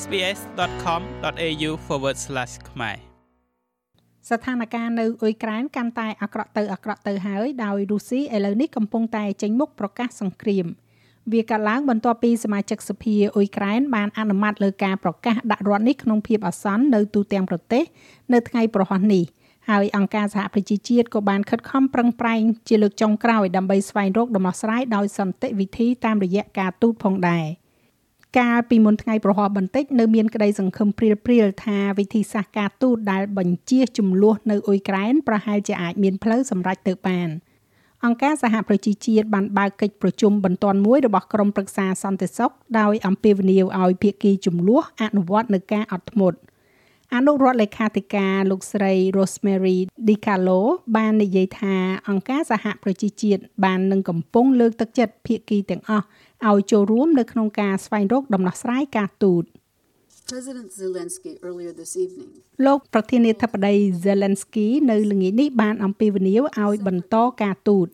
sbs.com.au/ ខ្មែរស្ថានភាពនៅអ៊ុយក្រែនកាន់តែអាក្រក់ទៅអាក្រក់ទៅហើយដោយរុស្ស៊ីឥឡូវនេះកំពុងតែចេញមុខប្រកាសសង្គ្រាមវាកើតឡើងបន្ទាប់ពីសមាជិកសភាអ៊ុយក្រែនបានអនុម័តលើការប្រកាសដាក់រដ្ឋនេះក្នុងភាពអាសន្ននៅទូទាំងប្រទេសនៅថ្ងៃប្រហ័សនេះហើយអង្គការសហប្រជាជាតិក៏បានខិតខំប្រឹងប្រែងជាលើកចុងក្រោយដើម្បីស្វែងរកដំណោះស្រាយដោយសន្តិវិធីតាមរយៈការទូតផងដែរ។ កាលពីមុនថ្ងៃប្រហោះបន្តិចនៅមានក្តីសង្ឃឹមព្រាលព្រាលថាវិធីសាស្ត្រការទូតដែលបញ្ជាចំនួននៅអ៊ុយក្រែនប្រហែលជាអាចមានផ្លូវសម្រេចទៅបានអង្គការសហប្រជាជាតិបានបើកកិច្ចប្រជុំបន្ទាន់មួយរបស់ក្រុមប្រឹក្សាសន្តិសុខដោយអំពាវនាវឲ្យភាគីចំនួនអនុវត្តនឹងការអត់ធ្មត់អនុរដ្ឋលេខាធិការលោកស្រី Rosemary DiCarlo បាននិយាយថាអង្គការសហប្រជាជាតិបាននឹងកំពុងលើកទឹកចិត្តភាគីទាំងអស់ ឲ្យចូលរួមនៅក្នុងការស្វែងរកដំណោះស្រាយការទូត President Zelensky earlier this evening លោកប្រធានាធិបតី Zelensky នៅល្ងាចនេះបានអំពាវនាវឲ្យបន្តការទូត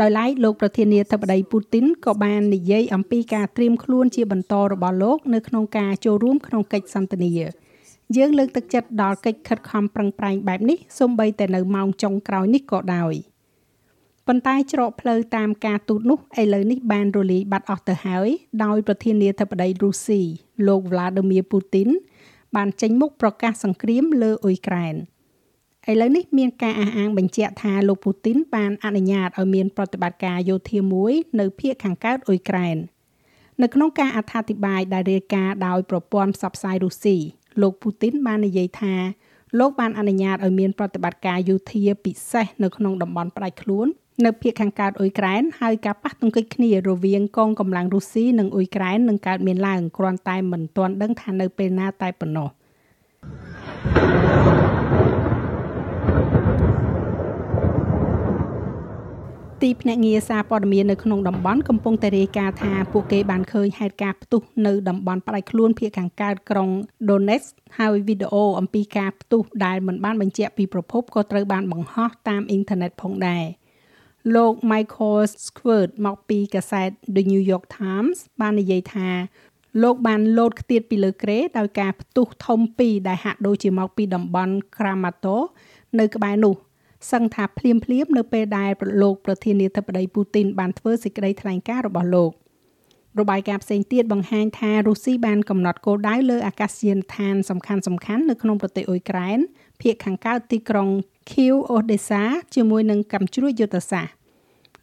ដោយឡែកលោកប្រធានាធិបតីពូទីនក៏បាននិយាយអំពីការត្រៀមខ្លួនជាបន្តរបស់លោកនៅក្នុងការចូលរួមក្នុងកិច្ចសន្ទនាយើងលើកទឹកចិត្តដល់កិច្ចខិតខំប្រឹងប្រែងបែបនេះសូម្បីតែនៅម៉ោងចុងក្រោយនេះក៏ដោយ។ ប៉ុន្តែច្រកផ្លូវតាមការទូតនោះឥឡូវនេះបានរលាយបាត់អស់ទៅហើយដោយប្រធានាធិបតីរុស្ស៊ីលោក Vladimir Putin បានចេញមុខប្រកាសសង្គ្រាមលើអ៊ុយក្រែនឥឡូវនេះមានការអះអាងបញ្ជាក់ថាលោកពូទីនបានអនុញ្ញាតឲ្យមានប្រតិបត្តិការយោធាមួយនៅភូមិខាងកើតអ៊ុយក្រែននៅក្នុងការអត្ថាធិប្បាយដែលរាយការណ៍ដោយប្រព័ន្ធផ្សព្វផ្សាយរុស្ស៊ីលោកពូទីនបាននិយាយថាលោកបានអនុញ្ញាតឲ្យមានប្រតិបត្តិការយោធាពិសេសនៅក្នុងតំបន់ផ្ដាច់ខ្លួន នៅភូមិខាងកើតអ៊ុយក្រែនហើយការប៉ះទង្គិចគ្នារវាងកងកម្លាំងរុស្ស៊ីនិងអ៊ុយក្រែននឹងកើតមានឡើងគ្រាន់តែមិនទាន់ដឹងថានៅពេលណាតែប៉ុណ្ណោះទីភ្នាក់ងារសារព័ត៌មាននៅក្នុងតំបន់កំពុងតែរាយការណ៍ថាពួកគេបានឃើញហេតុការណ៍ផ្ទុះនៅតំបន់ផ្ដាច់ខ្លួនភូមិខាងកើតក្រុង Donetsk ហើយវីដេអូអំពីការផ្ទុះដែលមិនបានបញ្ជាក់ពីប្រភពក៏ត្រូវបានបង្ហោះតាមអ៊ីនធឺណិតផងដែរ។ លោក Michael Squirt មកពីកាសែត The New York Times បាននិយាយថាលោកបានលោតខ្ទាតពីលើក្រេដោយការផ្ទុះធំពីរដែលហាក់ដូចជាមកពីតំបន់ Kramatorsk នៅក្បែរនោះសឹងថាភ្លាមភ្លាមនៅពេលដែលលោកប្រធានាធិបតីពូទីនបានធ្វើសេចក្តីថ្លែងការណ៍របស់លោករបាយការណ៍ផ្សេងទៀតបង្ហាញថារុស្ស៊ីបានកំណត់គោលដៅលើអាកាសយានដ្ឋានសំខាន់សំខាន់នៅក្នុងប្រទេសអ៊ុយក្រែនភាគខាងកើតទីក្រុង Kyiv Odessa ជាមួយនឹងកាំជ្រួចយុទ្ធសាស្ត្រ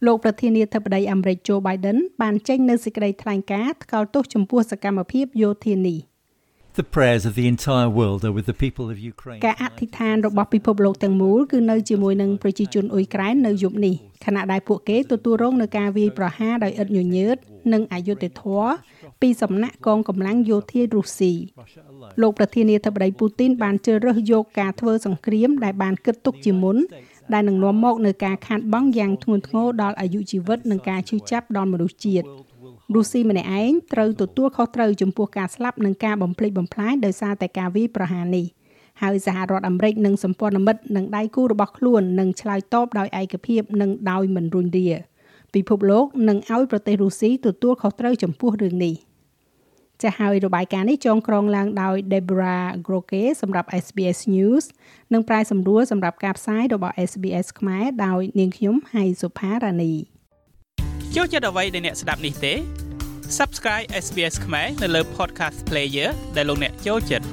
លោកប្រធានាធិបតីអាមេរិក Joe Biden បានចេញនូវសេចក្តីថ្លែងការណ៍ថ្កោលទោសចំពោះសកម្មភាពយោធានេះ The prayers of the entire world are with the people of Ukraine. ការអធិដ្ឋានរបស់ពិភពលោកទាំងមូលគឺនៅជាមួយនឹងប្រជាជនអ៊ុយក្រែននៅយប់នេះខណៈដែលពួកគេទទួលរងនឹងការវាយប្រហារដោយឥតញញើតនិងអយុត្តិធម៌ពីសំណាក់កងកម្លាំងយោធារុស្ស៊ីលោកប្រធានាធិបតីពូទីនបានជ្រើសរើសយកការធ្វើសង្គ្រាមដែលបានគិតទុកជាមុន ដែលនឹងនាំមកនូវការខាតបង់យ៉ាងធ្ងន់ធ្ងរដល់អាយុជីវិតនិងការឈឺចាប់ដល់មនុស្សជាតិរុស្ស៊ីម្នាក់ឯងត្រូវទទួលខុសត្រូវចំពោះការស្លាប់និងការបំផ្លិចបំផ្លាញដោយសារតែការវាយប្រហារនេះហើយសហរដ្ឋអាមេរិកនិងសម្ព័ន្ធមិត្តនិងដៃគូរបស់ខ្លួននឹងឆ្លើយតបដោយឯកភាពនិងដោយមិនរុញរាពិភពលោកនឹងឲ្យប្រទេសរុស្ស៊ីទទួលខុសត្រូវចំពោះរឿងនេះ។ ចាស់ហើយរបាយការណ៍នេះចងក្រងឡើងដោយ Deborah Groke សម្រាប់ SBS News និងប្រាយសម្រួលសម្រាប់ការផ្សាយរបស់ SBS ខ្មែរដោយនាងខ្ញុំហៃសុផារ៉ានីចូលចិត្តអ្វីដែលអ្នកស្ដាប់នេះទេ Subscribe SBS ខ្មែរនៅលើ Podcast Player ដែលលោកអ្នកចូលចិត្ត